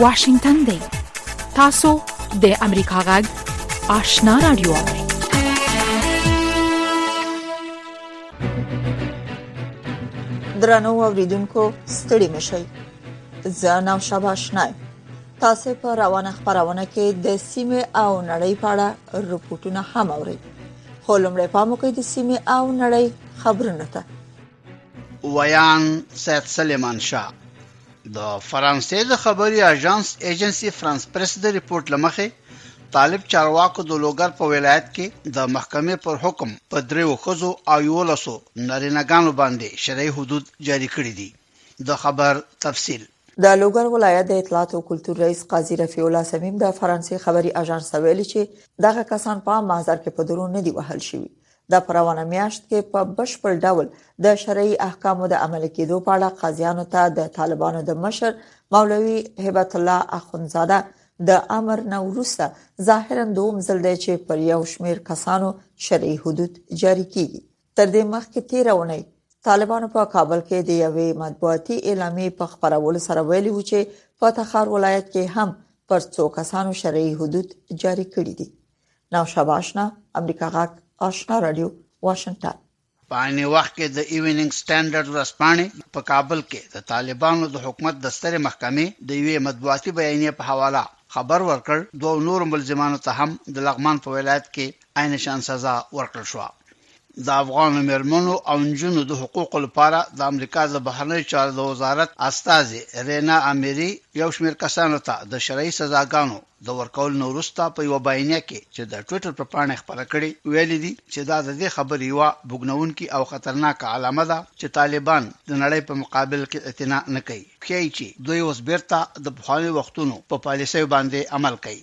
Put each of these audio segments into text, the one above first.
واشنګټن دی تاسو د امریکا غږ آشنا رادیو درنو اوریدونکو ستړي مشئ زه نام شابه آشنایم تاسو په روانه خبرونه کې د سیمه او نړۍ په اړه رپورټونه هم اورئ خو لمړی پام وکړئ د سیمه او نړۍ خبرونه ته ویان سید سلیمان شاه د فرانسې د خبري اژانس ایجنسی فرانس پریس د رپورت لمخې طالب چارواکو د لوګر په ولایت کې د محکمې پر حکم په دریو خزو او یو لسو نارینګانو باندې شرعي حدود جاری کړی دي د خبر تفصیل د لوګر ولایت د اطلاعات او کلتور رئیس قاضي رفیع الله صمیم د فرانسې خبري اژانس ته ویلي چې دغه کسان په عام محضر کې په درو نه دی وهل شوی د پروانه میاشت کې په بشپړ ډول د شرعي احکامو د عمل کېدو په اړه قاضیانو ته د طالبانو د مشر مولوي هبت الله اخوندزاده د امر نه وروسته ظاهرا دوم ځل دی چې پر یو شمیر کسانو شرعي حدود جاری کیږي تر دې مخکې تیر اونۍ طالبانو په کابل کې د یوې مطبوعاتي اعلامیې په خبرولو سره ویلي و چې په تخار ولایت کې هم پر څو کسانو شرعي حدود جاری کړی دي نو شاباشنا امریکا غاک آشنا رادیو واشنگټن په عین وخت کې د ایوننګ سټانډرډ ورځپاڼې په کابل کې د طالبانو د حکومت د سترې محکمې د یوې مطبوعاتي بیانیې په حواله خبر ورکړ دوه نور ملزمانو ته هم د لغمان په ولایت کې عین شان سزا ورکړل شوه د افغان مېرمنو او نجونو د حقوقو لپاره د امریکا د بهرنیو چارو د وزارت استازې رینا امیري یو شمېر کسانو ته د شرعي سزاګانو د ورکولو نه وروسته په یوه بیانیه کې چې د ټویټر په پاڼه خپره کړې ویلي دي چې دا د دې خبرې یوه بوږنونکې او خطرناکه علامه ده چې طالبان د نړۍ په مقابل کې اعتنا نه کوي ښیي چې دوی اوس بیرته د پخوانیو وختونو په پالیسیو باندې عمل کوي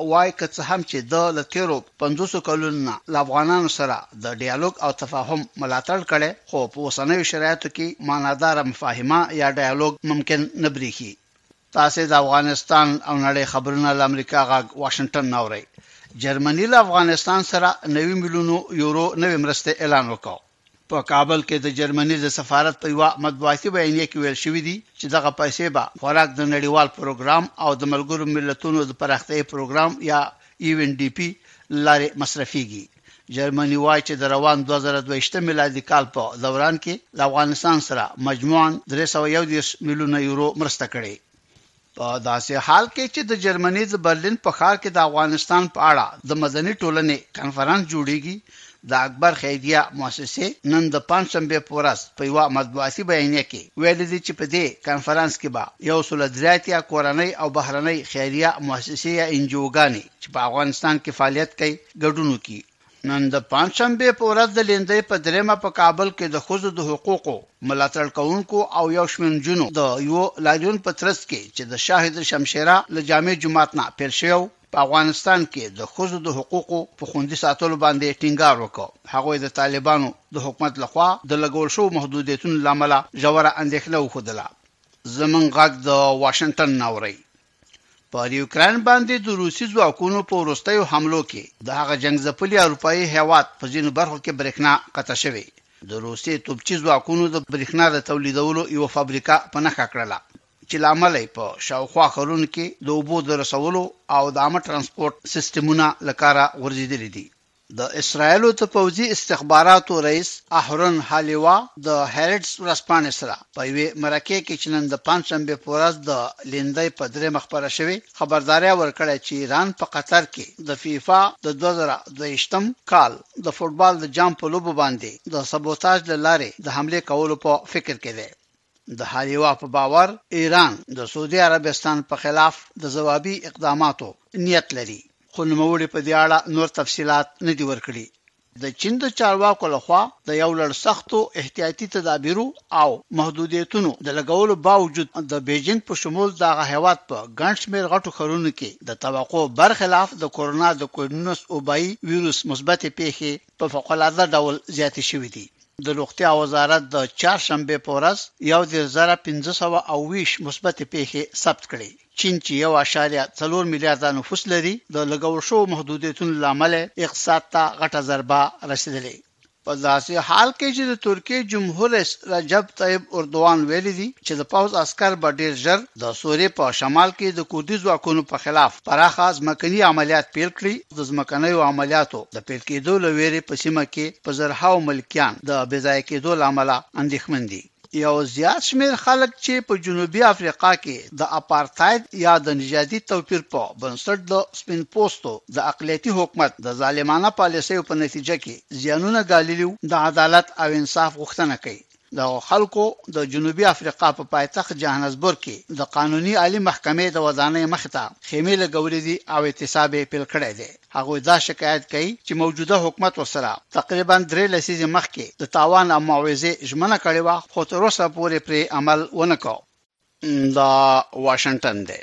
وايي که څه هم چې ده له تېرو پنځوسو کلونو نه له افغانانو سره د ډيالوګ او تفاهم ملاتړ کړی، خو په اوسنیو شرایطو کې معناداره مفاهمه یا ډيالوګ ممکن نه برېښي. تاسې د افغانستان او نړۍ خبرونه له امریکا غږ واشنګټن نه اورئ. جرمني له افغانستان سره نوي میلیونو یورو نوې مرستې اعلان وکړ. په کابل کې د جرمني د سفارت په یوه مطبوعاتي بیانیه کې ویل شوي دي چې دغه پیسې به خوراک د نړیوال پروګرام او د ملګرو ملتونو د پراختیایي پروګرام یا یوین ډي پي لارې مصرفیږي جرمني وایي چې د روان 2022 میلادي کال په دوران کې له افغانستان سره مجموعاً 311 میلیونه یورو مرسته کړې په داسې حال کې چې د جرمني د برلین په ښار کې د افغانستان په اړه د مدني ټولنې کنفرانس جوړېږي، د اکبر خیریه موسسې نن د پنجشنبې په ورځ په یوه مطبوعاتي بیانیه کې ویلي دي چې په دې کنفرانس کې به یو سل درې اتیا کورنۍ او بهرنۍ خیریه موسسې یا انجیوګانې چې په افغانستان کې فعالیت کوي ګډون وکړي. نن د پنجشنبې په ورځ د لیندۍ په درېیمه په کابل کې د ښځو د حقوقو ملاتړ کوونکو او یو شمېر نجونو د یو لاریون په ترڅ کې چې د شاهد شمشېره له جامع جومات نه پیل شوی و، په افغانستان کې د ښځو د حقوقو په خوندي ساتلو باندې ټینګار وکړ. هغوی د طالبانو د حکومت له خوا د لګول شوو محدودیتونو له امله ژوره اندېښنه وښودله. زموږ غږ د واشنګټن نه اورئ. پر یوکراین باندې د روسي ځواکونو په وروستیو حملو کې د هغه جنګ ځپلي اروپایي هیواد په ځینو برخو کې برېښنا قطع شوې. د روسي توپچي ځواکونو د برېښنا د تولیدولو یوه فابریکه په نښه کړله چې له امله یې په شاوخوا ښارونو کې د اوبو د رسولو او د عامه ترانسپورت سیستمونه له کاره غورځېدلي دي. د اسرایلو د پوځي استخباراتو رئیس اهرون هالیوا د هیرټز ورځپاڼې سره په یوې مرکې کې چې نن د پنجشنبې په ورځ د لیندۍ په درېیمه خپره شوې، خبرداری ورکړی چې ایران په قطر کې د فیفا د دوه زره دوه ویشتم کال د فوټبال د جام په لوبو باندې د سبوتاژ له لارې د حملې کولو په فکر کې دی. د حليوا په باور ايران د سعودي عربستان په خلاف د ځوابي اقداماتو نيت لري، خو نوموړي په دې اړه نور تفصيلات نه دي ورکړي. د چين د چارواکو له خوا د يو لړ سختو احتياطي تدابيرو او محدوديتونو د لګولو باوجود د بېجينګ په شمول دغه هېواد په ګڼ شمېر غټو ښارونو کې د توقع برخلاف د کورونا د کويډ نولس اوبايي ويروس مثبتې پېښې په فوق العاده ډول زیاتې شوې دي. د روغتیا وزارت د چهارشنبې په ورځ یو دېرش زره پنځه سوه او ویشت مثبتې پېښې ثبت کړې. چین چې یو اعشاریه څلور میلیارده نفوس لري، د لګول شوو محدودیتونو له امله اقتصاد ته غټه ضربه رسېدلې. په داسې حال کې چې د ترکیې جمهور رئیس رجب طیب اردوان ویلي دي چې د پوځ عسکر به ډېر ژر د سوریې په شمال کې د کردي ځواکونو په خلاف پراخه ځمکني عملیات پیل کړي، د ځمکنیو عملیاتو د پیل کېدو له وېرې په سیمه کې په زرهاو ملکیان د بېځایه کېدو له امله اندېښمن دي. یو زیات شمېر خلک چې په جنوبي افریقا کې د اپارتاید یا د نژادي توپیر په بنسټ د سپین پوستو د اقلیتي حکومت د ظالمانه پالیسیو په نتیجه کې زیانونه ګاللي وو، د عدالت او انصاف غوښتنه کوي. دغو خلکو د جنوبي افریقا په پایتخت جهانسبورګ کې د قانوني عالي محکمې د ودانۍ مخې ته خیمې لګولې دي او اعتصاب یې پیل کړی دی. هغوی دا شکایت کوي چې موجوده حکومت ورسره تقریباً درې لسیزې مخکې د تاوان او معاوضې ژمنه کړې وه، خو تر اوسه پورې پرې عمل ونه کړ. دا واشنگټن دی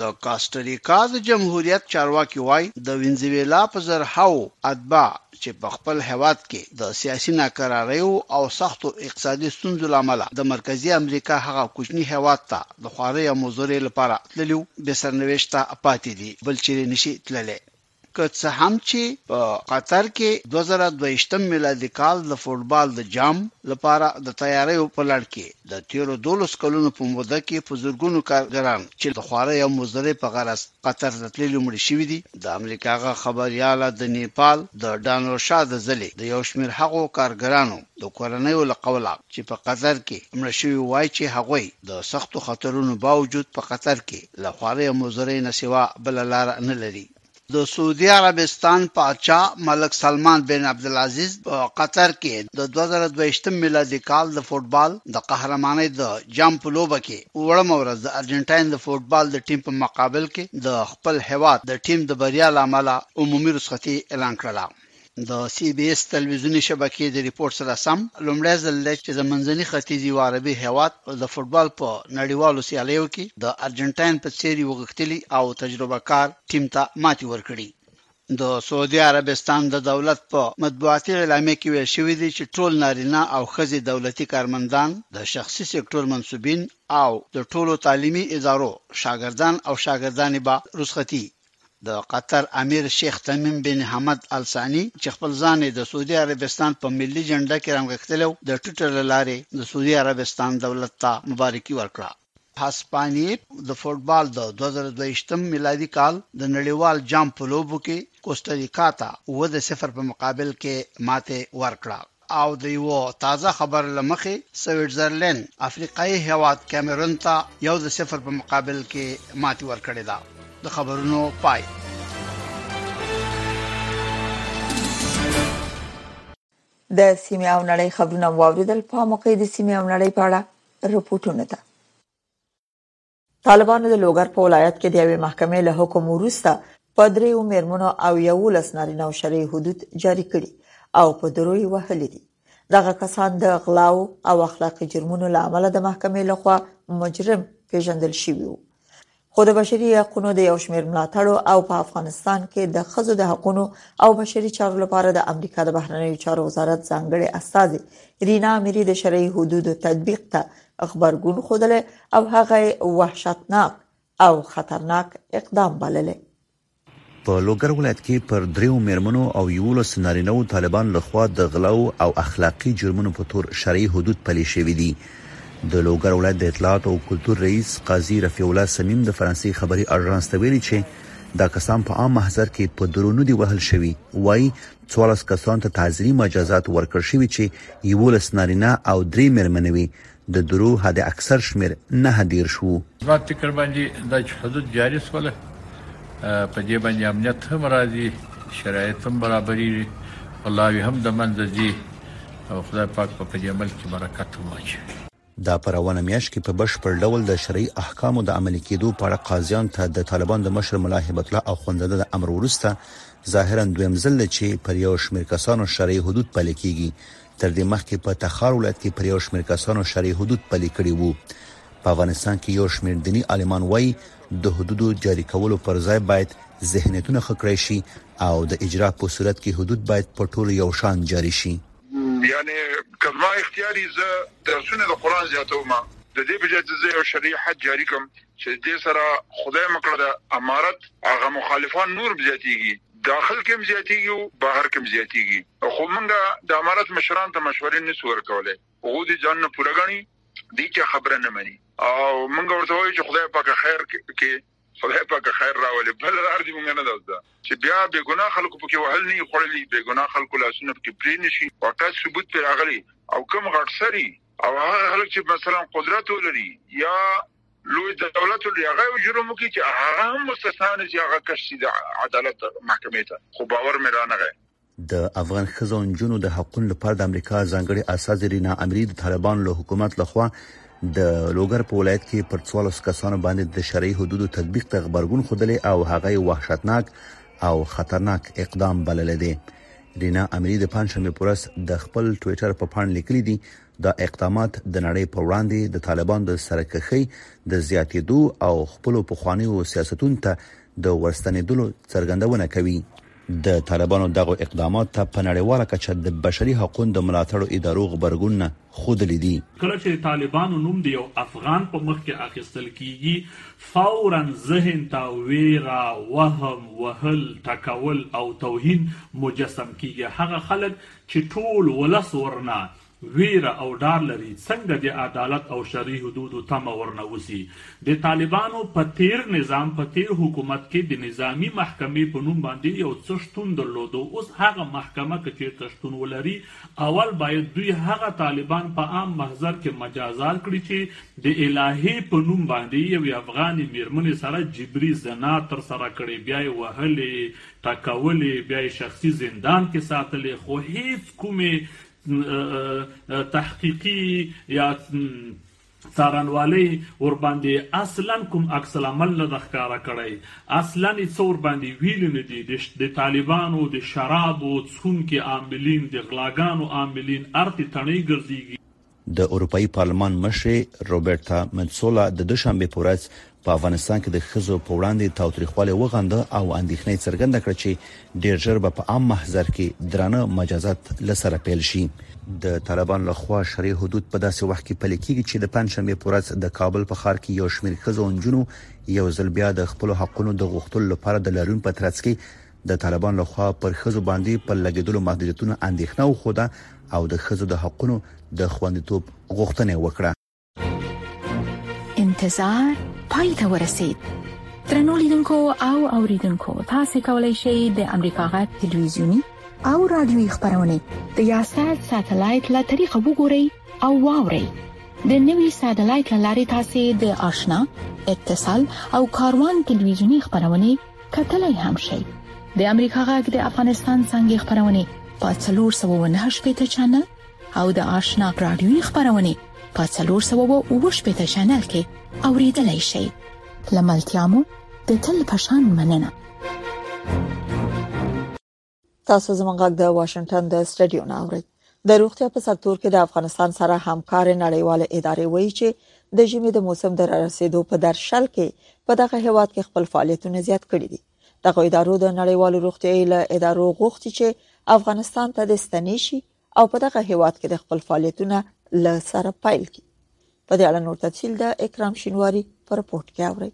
د کاستریکا د جمهوریت چارواکي وای د وینزویلا په زر هاو اتباع چې په خپل هواد کې د سیاسي ناکراریو او سختو اقتصادي ستونزو لامل د مرکزی امریکا هغه کوچنی هواد ته د خواري او مزوري لپاره تللیو به سرنويشته پاتې دي بل چیرې نشي تللی که څه هم چې په قطر کې دوه زره دوه ویشتم میلادي کال د فوټبال د جام لپاره د تیاریو په لړ کې د تېرو دولس کلونو په موده کې په زرګونو کارګران چې د خوارۍ او مزدورۍ په غرض قطر ته تللي مړي شوي دي، د امریکاغږ خبریاله د نیپال د ډانورشا د ضلعې د یو شمېر هغو کارګرانو، د کورنیو له قوله چې په قطر کې مړه شوي وايي چې هغوی د سختو خطرونو باوجود په قطر کې له خوارۍ او مزدورۍ نه سوا بله لار نه لري. د سعودي عربستان پاچا ملک سلمان بن عبدالعزیز په قطر کې د دوه زره دوه ویشت میلادي کال د فوټبال د قهرمانۍ د جام په لوبه کې اوړمه ورځ د ارجنټاین د فوټبال د ټیم په مقابل کې د خپل هېواد د ټیم د بریا له امله عمومي رخصتي اعلان کړله. د سی بي اس تلویزیوني شبکې د ریپورت سره سم لومړی ځل دی چې د منځني ختیځ یو عربي هیواد د فوټبال په نړیوالو سیالیو کې د ارجنټاین په څیر یو غښتلي او تجربه کار ټیم ته ماتې ورکړي د سعودي عربستان د دولت په مطبوعاتي اعلامیه کې ویل شوی دی چې ټول نارینه او ښځې دولتي کارمندان د شخصي سکتور منسوبین او د ټولو تعلیمي ادارو شاګردان او شاګردانې به رخصتي د قطر امیر شیخ تمیم بن حمد الثاني چې خپل ځان یې د سعودي عربستان په ملي جنډه کې رانغښتلی و، د ټویټر له لارې د سعودي عربستان دولت ته مبارکي ورکړه. هسپانیې د فوټبال د دوه زره دوه ویشت میلادي کال د نړیوال جام په لوبو کې کوستاریکا ته اووه د صفر په مقابل کې ماتې ورکړه. او د یوه تازه خبر له مخې سویټزرلینډ افریقایي هیواد کیمرون ته یو د صفر په مقابل کې ماتې ورکړې ده د خبرونو پای د سیمې او نړۍ خبرونه واوریدل په موقع د سیمې او نړۍ په اړه رپورټونه ده طالبانو د لوګر په ولایت کې د یوې محکمې له حکم وروسته په دریو میرمنو او یو لس نارینه او شرعي حدود جاری کړي او په دروي وهلي دي دغه کسان د غلاو او اخلاقی جرمونو لامل د محکمې لخوا مجرم پیژندل شوی وو خو د بشري حقوقو د یو شمېر ملاتړو او په افغانستان کې د خزو د حقوقو او بشري چارو لپاره د امریکا د بهرنیو چارو وزارت ځانګړي استاذ رینا اميري د شرعي حدودو تطبیق ته غبرګون ښودلی او هغه وحشتناک او خطرناک اقدام بللی. په لوګر ولایت کې پر دریو میرمنو او یوولس نارینه وو طالبانو له خوا د غلاو او اخلاقي جرمونو په تور شرعي حدود پلي شوي دي. د لوګر ولایت د اطلاعاتو او کلتور رئیس قاضي رفیع الله صمیم د فرانسې خبري اژانس ته ویلي چې دا کسان په عام محضر کې په درو نه دي وهل شوي، وايي څوارلس کسانو ته تعزیري مجازات ورکړ شوي چې یوولس نارینه او درې مېرمنې وې، د درو حد اکثر شمېر نهه دېرش وو. زما فکر باندې دا چې حدود جاري شول په دې باندې امنیت هم راځي، شرایط هم برابرېږي، غلاوې هم د منځه ځي او خدای پاک به په دې ملک کې برکت هم واچوي. دا په روانه میاشت کې په بشپړ ډول د شرعي احکامو د عملي کېدو په اړه قاضیان ته د طالبانو د مشر ملا هیبت الله اخوندزاده د امر وروسته ظاهراً دویم ځل دی چې پر یو شمېر کسانو شرعي حدود پلي کېږي. تر دې مخکې په تخار ولایت کې پر یو شمېر کسانو شرعي حدود پلي کړي وو. په افغانستان کې یو شمېر دیني عالمان وايي، د حدودو جاري کولو پر ځای باید ذهنیتونه ښه کړای شي او د اجرا په صورت کې حدود باید په ټولو یو شان جاري شي. یعنې که زما اختیار وي زه درسونه د قران زیاتوم د دې په ځای چې زه یو شرعي حد جاري کړم چې د دې سره خدای مه کړه د امارت هغه مخالفان نور هم زیاتېږي داخل کې هم زیاتېږي او بهر کې هم زیاتېږي خو موږ د امارت مشران ته مشورې نه سو ورکولی هغوی دې ځان نه پوره ګڼي دې چا خبره نه مني او موږ ورته وایو چې خدای پاک خیر کې خدای پاک خیر راولې بله لار دې مونږ نه ده زده چې بیا بې ګناه خلکو پکې وهل نه وي خوړلي بې ګناه خلکو لاسونه پکې پرې نه شي واقعیت ثبوت پرې راغلی او کوم غټسري او هغه خلک چې مثلا قدرت ولري یا لوی دولت ولري هغه یو جرم وکړي چې هغه هم مستثنا نه چې هغه کش شي د عدالت محکمې ته خو باور مې رانغی د افغان ښځو او نجونو د حقوقو لپاره د امریکا ځانګړي استاذ رینا امری د طالبانو له حکومت لخوا د لوګر په ولایت کې پر 14 کسانو باندې د شرعي حدودو تطبیق ته خبرګون خوده او هغه وحشتناک او خطرناک اقدام بلل دي رینا امری د پنځمه پورس د خپل ټوئیټر په پاڼه لیکلي دي دا اقدامات د نړۍ په وړاندې د طالبان د سرکښۍ د زیاتېدو او خپل پخوانیو سیاستونو ته د ورستنېدلو څرګندونه کوي د طالبانو دغه اقدامات ته په نړیواله کچه د بشري حقوقو د ملاتړو ادارو غبرګونونه ښودلي دي. کله چې د طالبانو نوم د یو افغان په مخ کې اخیستل کېږي، فوراً ذهن ته وېره، وهم، وهل، ټکول او توهین مجسم کېږي. هغه خلک چې ټول ولس ورنه ویره او ډار لري څنګه د عدالت او شرعي حدودو تمه ورنه وسي. د طالبانو په تیر نظام په تیر حکومت کې د نظامي محکمې په نوم باندې یو څه شتون درلودو اوس هغه محکمه که چیرته شتون ولري اول باید دوی هغه طالبان په عام محضر کې مجازات کړي چې د الهې په نوم باندې یوې افغانې میرمنې سره جبري زنا تر سره کړې بیا یې وهلې ټکولې بیا یې شخصي زندان کې ساتلې خو هیڅ کومې تحقیقی یا څارنوالۍ ورباندې اصلا کوم عکس العمل نه د ښکاره کړی اصلا یې څه ورباندې ویل نه دي د طالبانو د شرابو څښونکي عاملین د غلاګانو عاملین ارتې تڼۍ ګرځېږي د اروپايي پارلمان مشرې روبرتا متسولا د دوشنبې په ورځ په افغانستان کې د ښځو په وړاندې تاوتریخوالی وغنده او اندېښنه یې څرګنده کړه چې ډېر ژر به په عام محضر کې درانه مجازات له سره پیل شي. د طالبانو له خوا شرعي حدود په داسې وخت کې پلي کېږي چې د پنجشنبې په ورځ د کابل په ښار کې یو شمېر ښځو او نجونو یو ځل بیا د خپلو حقونو د غوښتلو لپاره د لاریون په ترڅ کې د طالبانو له خوا پر ښځو باندې پر لګېدلو محدودیتونو اندېښنه وښوده او د ښځو د حقونو د خوندیتوب غوښتنه یې وکړه. انتظار پای ته ورسید ترنو لیدونکو او اوریدونکو تاسو کولی شئ د امریکا غا ټلویزیونی او رادیوي خبرونه د یاسات ساتلایت له طریقو وګورئ او واورئ د نوي ساتلایت لارې تاسو د آشنا اتصال او کاروان ټلویزیونی خبرونه کتلای هم شئ د امریکا غږ د افغانستان څنګه خبرونه په 398 چنل او د آشنا رادیوي خبرونه په 380 چینل کې اوریدلای شئ لملتيامو د تل پشان مننه تاسو زموږ غږ د واشنگټن د سټډیو نه اورئ د روغتیا په سکتور کې د افغانستان سره همکار نړیوال ادارې وایي چې د ژمي د موسم د رارسیدو په درشل کې په دغه هیواد کې خپل فعالیتونه زیات کړي دي دغه ادارو د نړیوالو روغتیايي ادارو غوښتي چې افغانستان ته د ستنې شي او په دغه هیواد کې د خپل فعالیتونه له سره پیل کړي په دې اړه نور تفصیل د اکرام شینواری پر رپورت کې اوري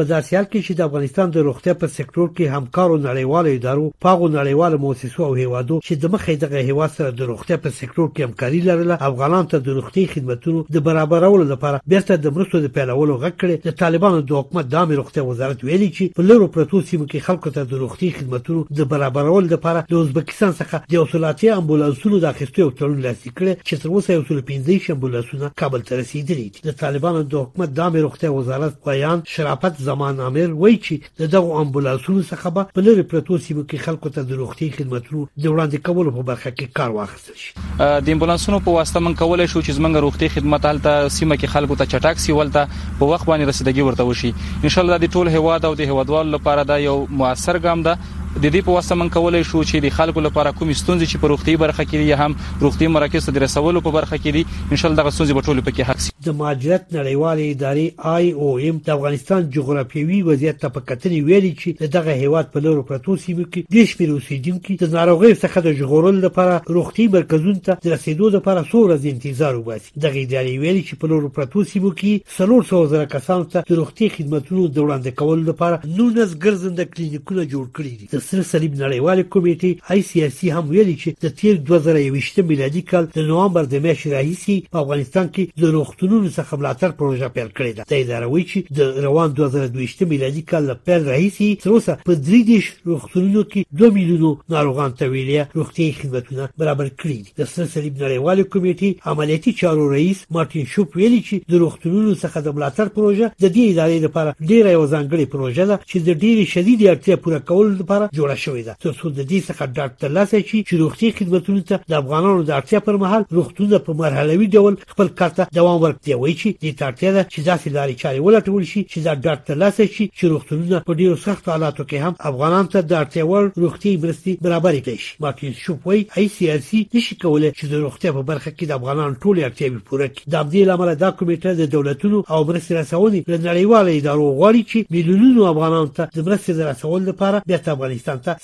په داسې حال کې چې د افغانستان د روغتیا په سکتور کې همکارو نړیوالو ادارو په هغو نړیوالو موسسو او هیوادو چې د مخې دغه هیواد سره د روغتیا په سکتور کې همکاري لرله افغانان ته د روغتي خدمتونو د برابرولو لپاره بیرته د مرستو د پیلولو غږ کړي د طالبانو د حکومت د عامې روغتیا وزارت ویلي چې په لرو پرتو سیمو کې خلکو ته د روغتي خدمتونو د برابرولو لپاره د ازبک پاکستان څخه د یو سل اتیا امبولانسونو د اخیستو یو تړون لاسلیک کړی چې تر اوسه یو سل پنځه امبولانسونه کابل ته رسېدلي دي د طالبانو د حکومت د عامې روغتیا وزارت ویاند شرافت زمان عامر وایي چې د دغو امبولانسونو څخه به په لرې پرتو سیمو کې خلکو ته د روغتیايي خدمتونو د وړاندې کولو په برخه کې کار واخیستل شي د امبولانسونو په واسطه من کولای شو چې زمونږ روغتي خدمت هلته سیمه کې خلکو ته چټک سی ولته په وخت باندې رسیدګي ورته وشي ان شاء الله د ټول هواد او د هوادوالو لپاره دا یو موثر ګام ده د دې په واسطه من کولای شو چې د خلکو لپاره کوم ستونزې چې په روغتي برخه کې دي هم روغتي مراکز ته رسولو په برخه کې دي انشاالله دغه ستونزې به ټولې پکې حل شي. د مهاجرت نړیوالې ادارې، آی او ایم، د افغانستان جغرافیوي وضعیت ته په کتنې ویلي چې د دغه هېواد په لرو پرتو سیمو کې ډېر شمېر اوسېدونکي د ناروغیو څخه د ژغورلو لپاره روغتیايي مرکزونو ته د رسېدو لپاره څو ورځې انتظار وباسي. دغې ادارې ویلي چې په لرو پرتو سیمو کې څلور سوه زره کسانو ته د روغتي خدمتونو د وړاندې کولو لپاره نولس ګرځنده کلینیکونه جوړ کړي دي د سره صلیب نړیوالې کمیټې آی سي آی سي هم ویلي چې د تیر 2021 میلادي کال د نوامبر د میاشتې راهیسې په افغانستان کې د روغتونونو څخه ملاتړ پروژه پیل کړې ده د اداره وایي چې د روان 2022 میلادي کال له پیل راهیسې تر اوسه په درې دیش روغتونونو کې دوه میلیونو ناروغان ته ویلې روغتي خدمتونه برابر کړي د سره صلیب نړیوالې کمیټې عملیاتي چارو رئیس مارټین شوپ ویلي چې د روغتونونو څخه د ملاتړ پروژه د دې ادارې لپاره ډیره یو ځانګړې پروژه ده چې د ډیرې شدیدې اړتیا پوره کولو لپاره جوړه شوې ده ترڅو د دې څخه ډاډ ترلاسه شي چې روغتي خدمتونو ته د افغانانو د اړتیا پر مهال روغتونونه په مرحلوي ډول خپل کار ته دوام ورک دی وایي چې دې ته اړتیا ده چې داسې لارې چارې ولټول شي چې دا ډاډ ترلاسه شي چې روغتونونه په ډیرو سختو حالاتو کې هم افغانان ته د اړتیا وړ روغتي مرستې برابرې کړي شي مارتین شوپ وایي ای سي ار سي نشي کولای چې د روغتیا په برخه کې د افغانان ټول اړتیاوې پوره کړي د همدې لامل دا کمیټه د دولتونو او مرستې رسونې له نړیوالو ادارو غواړي چې میلیونونو افغانانو ته د مرستې د رسولو لپاره بیرته افغانستان ته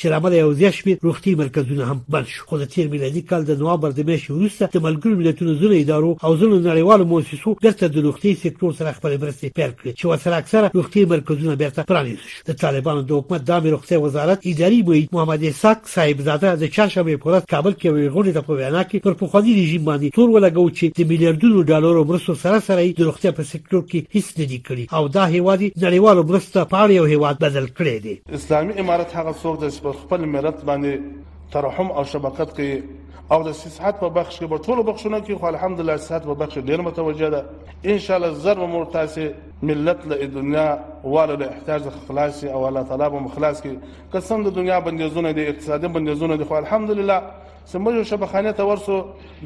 چې له امله یو زیات شمېر روغتیايي مرکزونه هم بند شو خو د تېر میلادي کال د نوامبر د میاشتې وروسته د ملګرو ملتونو ځینو ادارو او ځینو نړیوالو موسسو بېرته د روغتیايي سکتور سره خپلې مرستې پیل کړې چې ورسره اکثره روغتیايي مرکزونه بېرته پرانیست شو د طالبانو د حکومت دامې روغتیا وزارت اداري معید محمد اسحاق صاحبزاده د چهارشنبې په ورځ کابل کې یوې غونډې ته په وینا کې پر پخواني رژیم باندې تور ولګو چې د میلیاردونو ډالرو مرستو سره سره د روغتیا په سکتور کې هیڅ نه دي کړي او دا هیواد نړیوالو مرستو ته په اړ یو هیواد بدل کړی دی اسلامي امارت هغه څوک دی چې پر خپل ملت باندې ترحم او شبقت کوي او د صحت په بخش کې په ټولو بخشونو کې خو الحمدلله صحت په بخش ډیر متوجه ده ان شاء الله زر به مور تاسو ملت له دنیا والا له احتیاج خلاص او الله تعالی به مخلاص کی قسم د دنیا بندیزونه دي اقتصادي بندیزونه دي خو الحمدلله سمجو شبخانه ته ورسو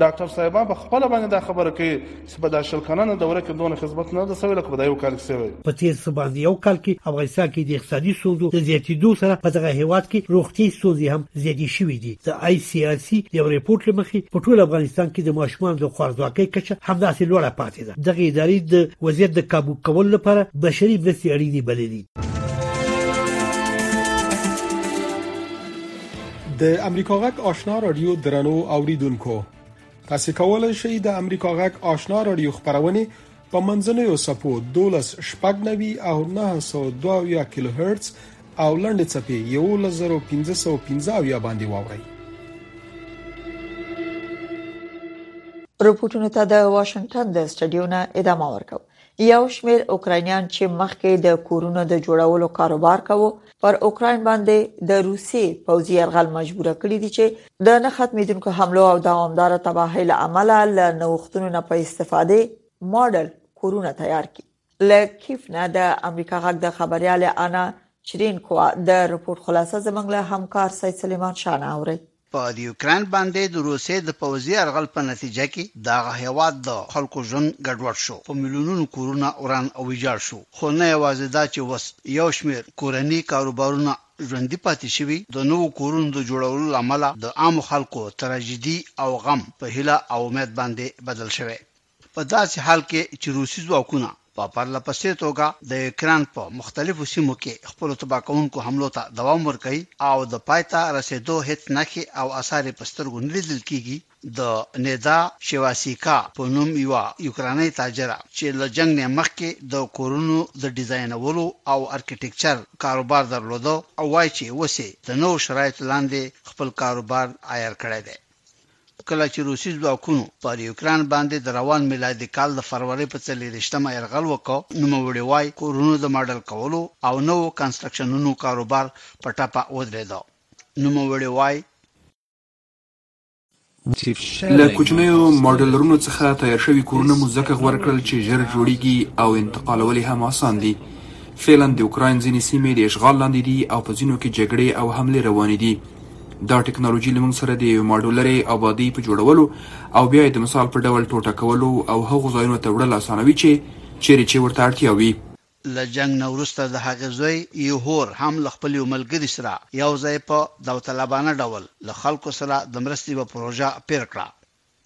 ډاکټر صاحبہ په خپل باندې دا خبره کوي چې په دا شل کلنه دوره کې دونه خدمت نه ده سوی لکه په دا یو کال کې سوی په تیر څه باندې یو کال کې افغانستان کې د اقتصادي ستونزو د زیاتیدو سره په دغه هیواد کې روغتي ستونزې هم زیاتې شوې دي د آی سی آر سی یو ریپورت لمخې په ټول افغانستان کې د ماشومان د خوارځواکۍ کچه همداسې لوړه پاتې ده دغه ادارې د وضعیت د کابو کولو لپاره بشري مرستې اړینې بللي د امریکا غږ آشنا رادیو درنو اوریدونکو تاسو کولای شئ د امریکا غږ آشنا رادیو خبرونه په منځنوي سپو 12 شپږنوي او 902 کیلو هرتز او لنډه چپی 11515 باندې واورئ رپورټونو ته د واشنگټن د سټډیو نه ادامه ورکوم یو شمیر اوکراینیان چې مخکې د کورونو د جوړولو کاروبار کاوه پر اوکراین باندې د روسي پوځي يرغل مجبور کړی دي چې د نه ختمېدونکو حملو او دوامدار تباهۍ له امله له نوښتونو نه په استفادې ماډل کورونه تیار کړي لکیف نه د امریکا غږ د خبريال انا چرینکوا د رپورت خلاصه زمنګ له همکار سید سلیمان شاه نه اوري په د یوکراین باندې د روسیې د پوځي یرغل په نتیجه کې د هغه هېواد د خلکو ژوند ګډوډ شو، په میلیونونو کورونه وران او ویجاړ شو، خو نه یوازې دا چې اوس یو شمېر کورني کاروبارونه ژوندي پاتې شوي، د نوو کورونو د جوړولو له امله د عامو خلکو تراژیدي او غم په هیله او امید باندې بدل شوی. په داسې حال کې چې روسي ځواکونه په پرله پسې توګه د یوکراین په مختلفو سیمو کې خپلو تباه کوونکو حملو ته دوام ورکوي او د پای ته رسېدو هېڅ نښې او اثار یې په سترګو نه لیدل کېږي، د نېدا شیواسیکا په نوم یوه یوکراینۍ تاجره چې له جنګ نه مخکې د کورونو د ډیزاینولو او ارکیټیکچر کاروبار درلوده، وايي چې اوس یې د نوو شرایطو لاندې خپل کاروبار عیار کړی دی. کله چې روسي ځواکونو پر یوکراین باندې د روان میلادي کال د فرورۍ په څلېرشتمه یرغل وکړ، نوموړي وايي، کورونو د ماډل کولو او نوو کنسټرکشنونو کاروبار په ټپه ودرېد. نوموړي وايي. له کوچنیو ماډلرونو څخه تیار شوي کورونه مو ځکه غوره کړل چې ژر جوړېږي او انتقالول یې هم اسان دي. فعلا د اوکراین ځینې سیمې د اشغال لاندې دي او په ځینو کې جګړې او حملې روانې دي. دا ټکنالوژي له موږ سره د یوې ماډولرې آبادۍ په جوړولو او بیا یې د مثال په ډول ټوټه کولو او هغو ځایونو ته وړل اسانوي چې چېرې چې ورته اړتیا وي. له جنګ نه وروسته د هغې زوی یهور هم له خپل یو ملګري سره یو ځای په داوطلبانه ډول له خلکو سره د مرستې یوه پروژه پیل کړه.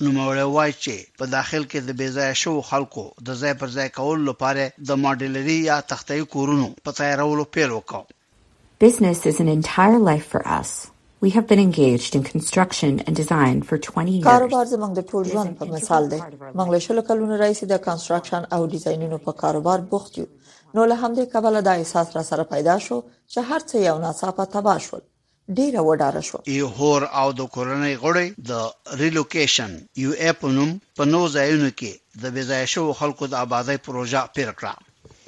نوموړی وايي چې په داخل کې د بې ځایه شوو خلکو د ځای پر ځای کولو لپاره یې د ماډیلري یا تختهيي کورونو په تیارولو پیل وکړ. Business is an entire life for us. We have been engaged in construction and design for twenty years. کاروبار زموږ د ټول ژوند په مثال دی. موږ له شلو کلونو راهیسې د کنسټراکشن او ډیزاینونو په کاروبار بوخت یو، نو له همدې کبله دا احساس راسره پیدا شو چې هر څه یو ناڅاپه تباه شول. ډیره وډاره شوم. ایهور او د کورنۍ غړی د ریلوکیشن، UA، په نوم په نوو ځایونو کې د بې ځایه شوو خلکو د ابادۍ پروژه پیل کړه.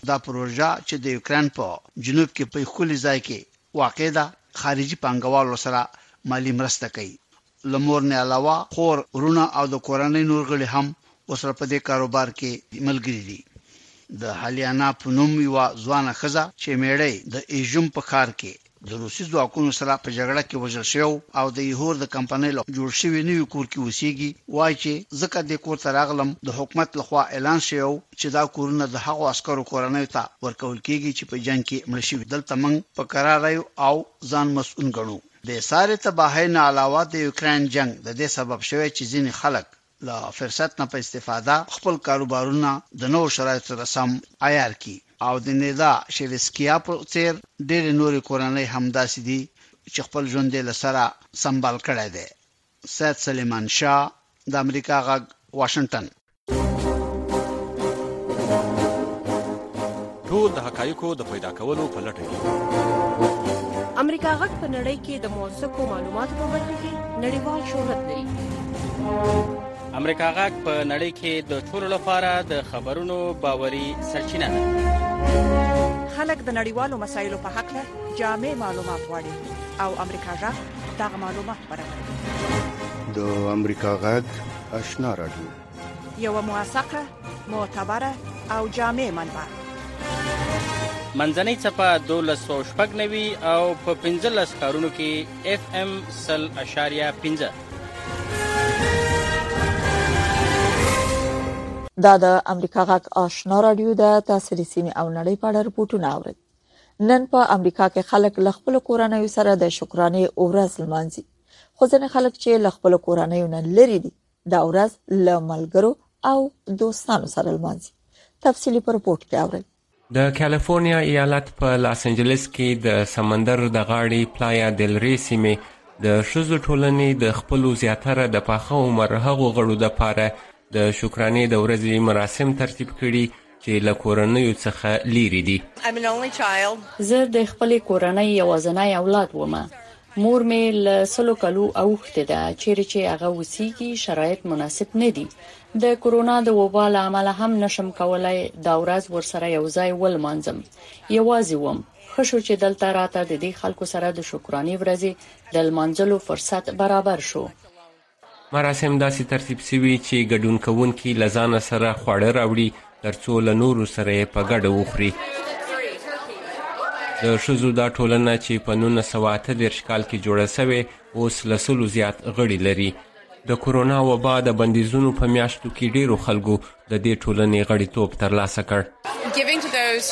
دا پروژه چې د یوکراین په جنوب کې په یو ښکلي ځای کې واقع ده، خارجي پانګوالو سره مالي مرسته کوي له مور نه علاوه خور، وروڼه او د کورنۍ نور غړي هم ورسره په دې کاروبار کې ملګري دي. د هالیانا په نوم یوه ځوانه ښځه چې مېړه یې د ایژوم په ښار کې د روسي ځواکونو سره په جګړه کې وژل شوی و او د ایهور د کمپنۍ له جوړ شوي نوي کور کې اوسېږي، وايي چې ځکه دې کور ته راغلم، د حکومت له خوا اعلان شوی و چې دا کورونه د هغو عسکرو کورنیو ته ورکول کېږي چې په جنګ کې مړه شوي، دلته موږ په کراره یو او ځان مسؤل ګڼو. بې سارې تباهۍ نه علاوه د یوکراین جنګ د دې سبب شوی چې ځینې خلک له فرصت نه په استفاده خپل کاروبارونه د نوو شرایطو سره سم عیار کړي او د نیدا شیلسکیا په څېر ډېرې نورې کورنۍ همداسې دي چې خپل ژوند یې له سره سمبال کړی دی. سید سلیمان شاه، د امریکا غږ، واشنګټن. ټول د حقایقو د پیدا کولو په لټه کې امریکا غږ په نړۍ کې د موثقو معلوماتو په برخه کې نړیوال شهرت لري امریکا غږ په نړۍ کې د ټولو لپاره د خبرونو باوري سرچینه ده خلک د نړیوالو مسایلو په حق له جامع معلومات غواړي او امریکا غږ دغه معلومات برابروي د امریکا غږ اشنا رادیو یو موثقه معتبره او جامع منبع منځنۍ چپه 1290 او په 15 ښارونو کې اف ام 0.15 دا د امریکا غږ آشنا رادیو ده تاسو د سیمې او نړۍ په اړه رپورټونه اورئ نن په امریکا کې خلک له خپل کورنۍ سره د شکرانه اورز لمانځي خو ځینې خلک چې له خپل کورنۍ نه لري دي دا ورځ له ملګرو او دوستانو سره لمانځي تفصيلي په رپورت کې اورئ د کالیفورنیا ایالت په لاس انجلس کې د سمندر د غاړې پلایا دل ری سیمې د ښځو ټولنې د خپلو زیاتره د پاخه عمر هغو غړو لپاره د شکرانې د ورځې مراسم ترتیب کړي چې له کورنیو څخه لیرې دي. زه د خپلې کورنۍ یوازنی اولاد وم. مور مې له سلو کلو اوښتې ده. چیرې چې هغه اوسیږي شرایط مناسب نه دي. د کرونا د وبا له امله هم نه شم کولای دا ورځ ورسره یوځای ولمانځم. یوازې وم. ښه شو چې دلته راته د دې خلکو سره د شکرانې ورځې د لمانځلو فرصت برابر شو. مراسم داسې ترتیب شوي چې ګډون کوونکي له ځانه سره خواړه راوړي ترڅو له نورو سره یې په ګډه وخوري د ښځو دا ټولنه چې په 1938 کال کې جوړه شوې اوس له سلو زیات غړي لري د کرونا وبا د بندیزونو په میاشتو کې ډیرو خلکو د دې ټولنې غړیتوب ترلاسه کړ.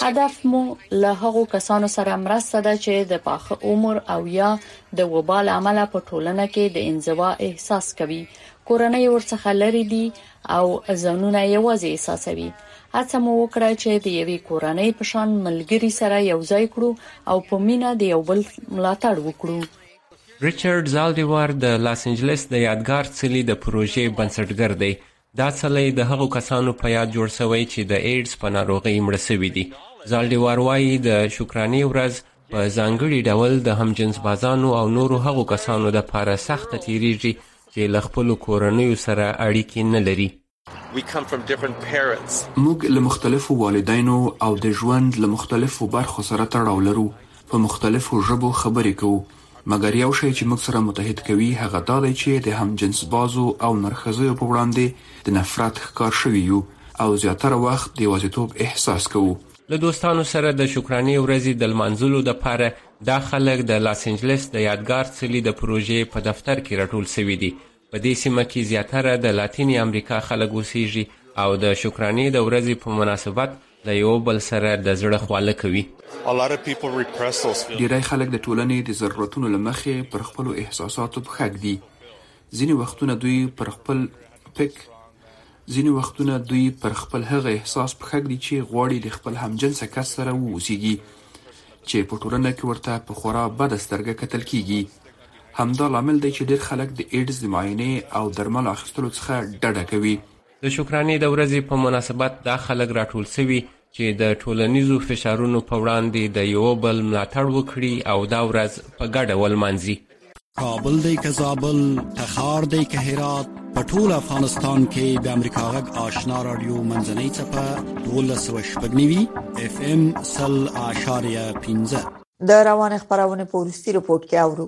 هدف مو له هغو کسانو سره مرسته ده چې د پاخه عمر او یا د وبا له امله په ټولنه کې د انزوا احساس کوي، کورنۍ یې ورڅخه لرې دي او ځانونه یوازې احساسوي. هڅه مو وکړه چې د یوې کورنۍ په شان ملګري سره یو ځای کړو او په مینه د یو بل ملاتړ وکړو. ریچارډ زالډیوار د لاس انجلس د یادګار څلي د پروژې بنسټګر دی دا څلی د هغو کسانو په یاد جوړ شوی چې د ایډز په ناروغۍ مړه شوي دي. زالډیوار وایي د شکرانې ورځ په ځانګړي ډول د همجنس بازانو او نورو هغو کسانو دپاره سخته تیریږي چې له خپلو کورنیو سره اړیکې نه لري. موږ له مختلفو والدینو او د ژوند له مختلفو برخو سره تړاو لرو، په مختلفو ژبو خبرې کوو مګر یو شی چې موږ سره متحد کوي هغه دا دی چې د همجنس بازو او نرښځیو په وړاندې د نفرت ښکار شوي یو او زیاتره وخت د یوازیتوب احساس کوو. له دوستانو سره د شکرانې ورځې د لمانځلو لپاره دا خلک د لاس انجلس د یادګار څلي د پروژې په دفتر کې راټول شوي دي. په دې سیمه کې زیاتره د لاتینې امریکا خلک اوسېږي او د شکرانې د ورځې په مناسبت له یوه بل سره د زړه خواله کوي. ډېری خلک د ټولنې د ضرورتونو له مخې پر خپلو احساساتو پښه ږدي. ځینې وختونه دوی پر خپل پک ځینې وختونه دوی پر خپل هغه احساس پښه ږدي چې غواړي له خپل همجنسه کس سره واوسېږي، چې په ټولنه کې ورته په خورا بده سترګه کتل کېږي. همدا لامل دی چې ډېر خلک د ایډز د معاینې او درملو اخیستلو څخه ډډه کوي. د شکرانې د ورځې په مناسبت دا خلک راټول شوي چې د ټولنیزو فشارونو په وړاندې د یوه بل ملاتړ وکړي او دا ورځ په ګډه ولمانځي کابل دی که زابل تخار دی که هرات په ټول افغانستان کې د امریکا غږ آشنا رادیو منځنۍ چپه 1290 اف ام 0.15 د روان خبرونه په ورستي رپورت کې اورو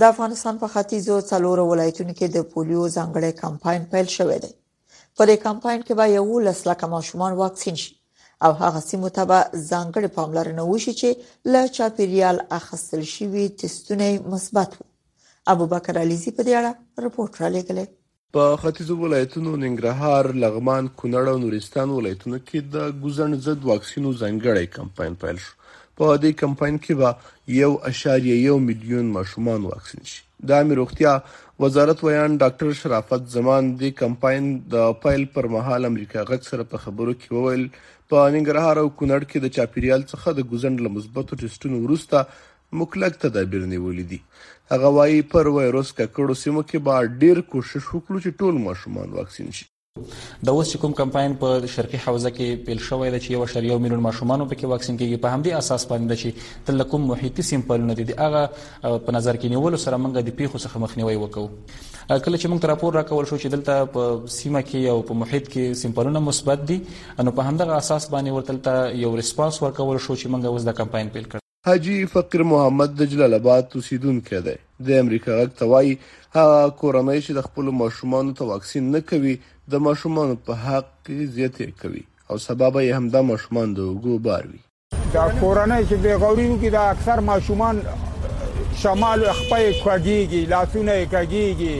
د افغانستان په ختیځو څلورو ولایتونو کې د پولیو ځانګړی کمپاین پیل شوې ده په دې کمپاین کې به یو لس لک ماشومان واکسین شي او هغه سیمو ته به ځانګړي پاملرنه وشي چې له چاپیریال اخستل شوی تستونه مثبت وو ابو بکر علیزی په دې اړه رپورټ را لېږلی په ختیځو ولایتونو ننګرهار، لغمان، کونړ او نورستان ولایتونو کې د ګوزڼ ضد واکسینو ځانګړی کمپاین پیل شو. په دې کمپاین کې به یو اعشاریه یو میلیون ماشومان واکسین شي. د عامې روغتیا وزارت ویاند ډاکټر شرافت زمان د کمپاین د پیل پر مهال امریکا غږ سره په خبرو کې وویل، په ننګرهار او کونړ کې د چاپیریال څخه د ګوزڼ له مثبتو ټیسټونو وروسته مو کلک تدابیر نیولي دي. هغه وايي، پر وایروس ککړو سیمو کې به ډېر کوشش وکړو چې ټول ماشومان واکسین شي. د اوس چې کوم کمپاین په شرقي حوزه کې پیل شوی دی چې یو شر یو میلیون ماشومانو پکې واکسین کیږي په همدې اساس باندې چې تل کوم محیطي سیمپلونه دي هغه په نظر کې نیولو سره موږ د پیښو څخه مخنیوي وکړو کله چې موږ راپور راکول شو چې دلته په سیمه کې او په محیط کې سیمپلونه مثبت دي نو په همدغه اساس باندې ورته یو ریسپانس ورکول شو چې موږ اوس د کمپاین پیل کړ حاجي فقیر محمد د جلال اباد اوسېدونکی دی. دی امریکا غږ ته وايي، هغه کورنۍ چې د خپلو ماشومانو ته واکسین نه کوي، د ماشومانو په حق کې زیاتې کوي او سبا به یې همدا ماشومان د اوږو بار وي. دا کورنۍ چې بې غوري وکړي، دا اکثر ماشومان شمال خپه یې کږېږي، لاسونه یې کږېږي،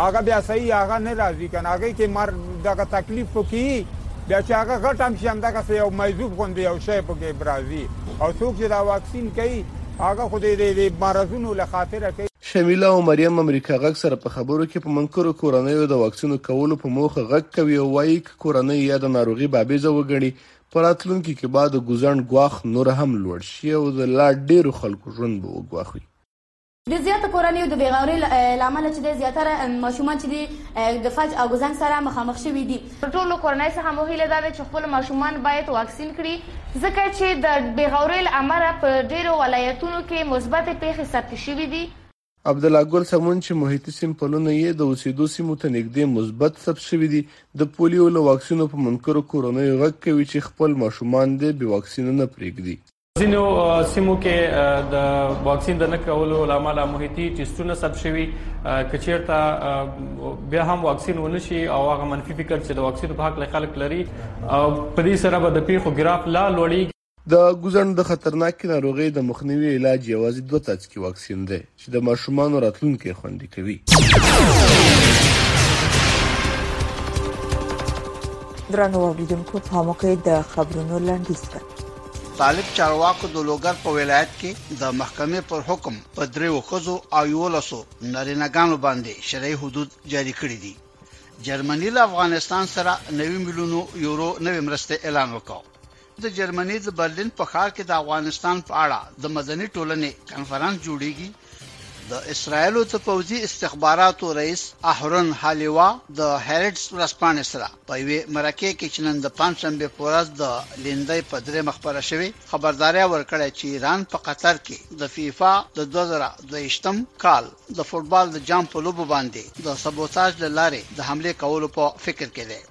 هغه بیا صحیح هغه نه راځي که نه هغې کې مر دغه تکلیف پکې وي، بیا چې هغه غټ هم شي همدغسې یو مجذوب غوندې یو شی پکې راځي. او څوک چې دا واکسین کوي هغه خو دې د مرضونو له خاطره کوي. شمیله او مریم امریکا غږ سره په خبرو کې په منکرو کورنیو د واکسینو کولو په موخه غږ کوي او وايي که کورنۍ یاده ناروغي بابیزه وګڼي په راتلونکي کې به د ګوزڼ ګواښ نور هم لوړ شي او د لا ډېرو خلکو ژوند به وګواښي. د زیاتو کورنیو د بېغورۍ له امله چې دی زیاتره ماشومان چې دي د فج او ګزنګ سره مخامخ شوي دي. له ټولو کورنیو څخه مو هیله دا ده چې خپل ماشومان باید واکسین کړي، ځکه چې د بېغورۍ له امله په ډېرو ولایتونو کې مثبتې پېښې ثبت شوي دي. عبدالله ګل سمون چې محیطي سېمپلونه یې د اوسېدو سیمو ته نږدې مثبت ثبت شوي دي، د پولیو له واکسینو په منکرو کورنیو غږ کوي چې خپل ماشومان دې بې واکسینه نه پرېږدي. ځینو سیمو کې د واکسین د نه کولو لامل محیطي ټیسټونه ثبت شوي کچیرته بیا هم واکسین ونشي او هغه منفي فکر چې د واکسین په حق له خلک لري او په دې سره به د پیښو ګراف لا لوړي د ګوزڼ د خطرناکې ناروغۍ د مخنیوي علاج یوازې دوه څاڅکي واکسین دی. چې د ماشومانو راتلونکی خوندي کوي. درنو اوریدونکو په موقع د خبرونو لنډیز کړ طالب چارواکو د لوګر په ولایت کې د محکمې پر حکم په دریو خزو او یو لسو نارینګانو باندې شرعي حدود جاری کړی دي جرمني له افغانستان سره 90 میلیونو یورو نوې مرسته اعلان وکړ د جرمني د برلین په ښار کې د افغانستان په اړه د مدني ټولنې کانفرنس جوړیږي د اسرایل د پوځي استخباراتو رئیس احرن حالیوا د هریټس ورځپاڼې سره په یوې مرکه کې چې نن د پنځشنبه په ورځ د لیندۍ په درې مخ پر شوې خبرداري ورکړه چې ایران په قطر کې د فیفا د 2022م کال د فوټبال د جام په لوبو باندې د سبوتاج لاره د حمله کولو په فکر کې دی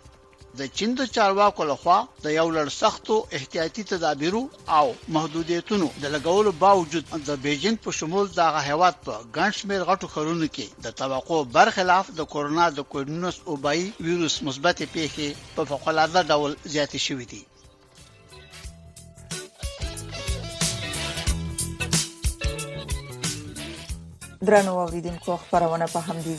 د چین د چارواکو لخوا د یو لړ سختو احتیاطي تدابیرو او محدودیتونو د لګولو باوجود د بیجینګ په شمول دغه هیواد په ګڼ شمیر غټو ښارونو کې د توقع برخلاف د کورونا د کووډ 19 اوبایي ویروس مثبتې پیښې په فوق العاده ډول زیاتې شوې دي درنو اوریدونکو خبرونه په همدې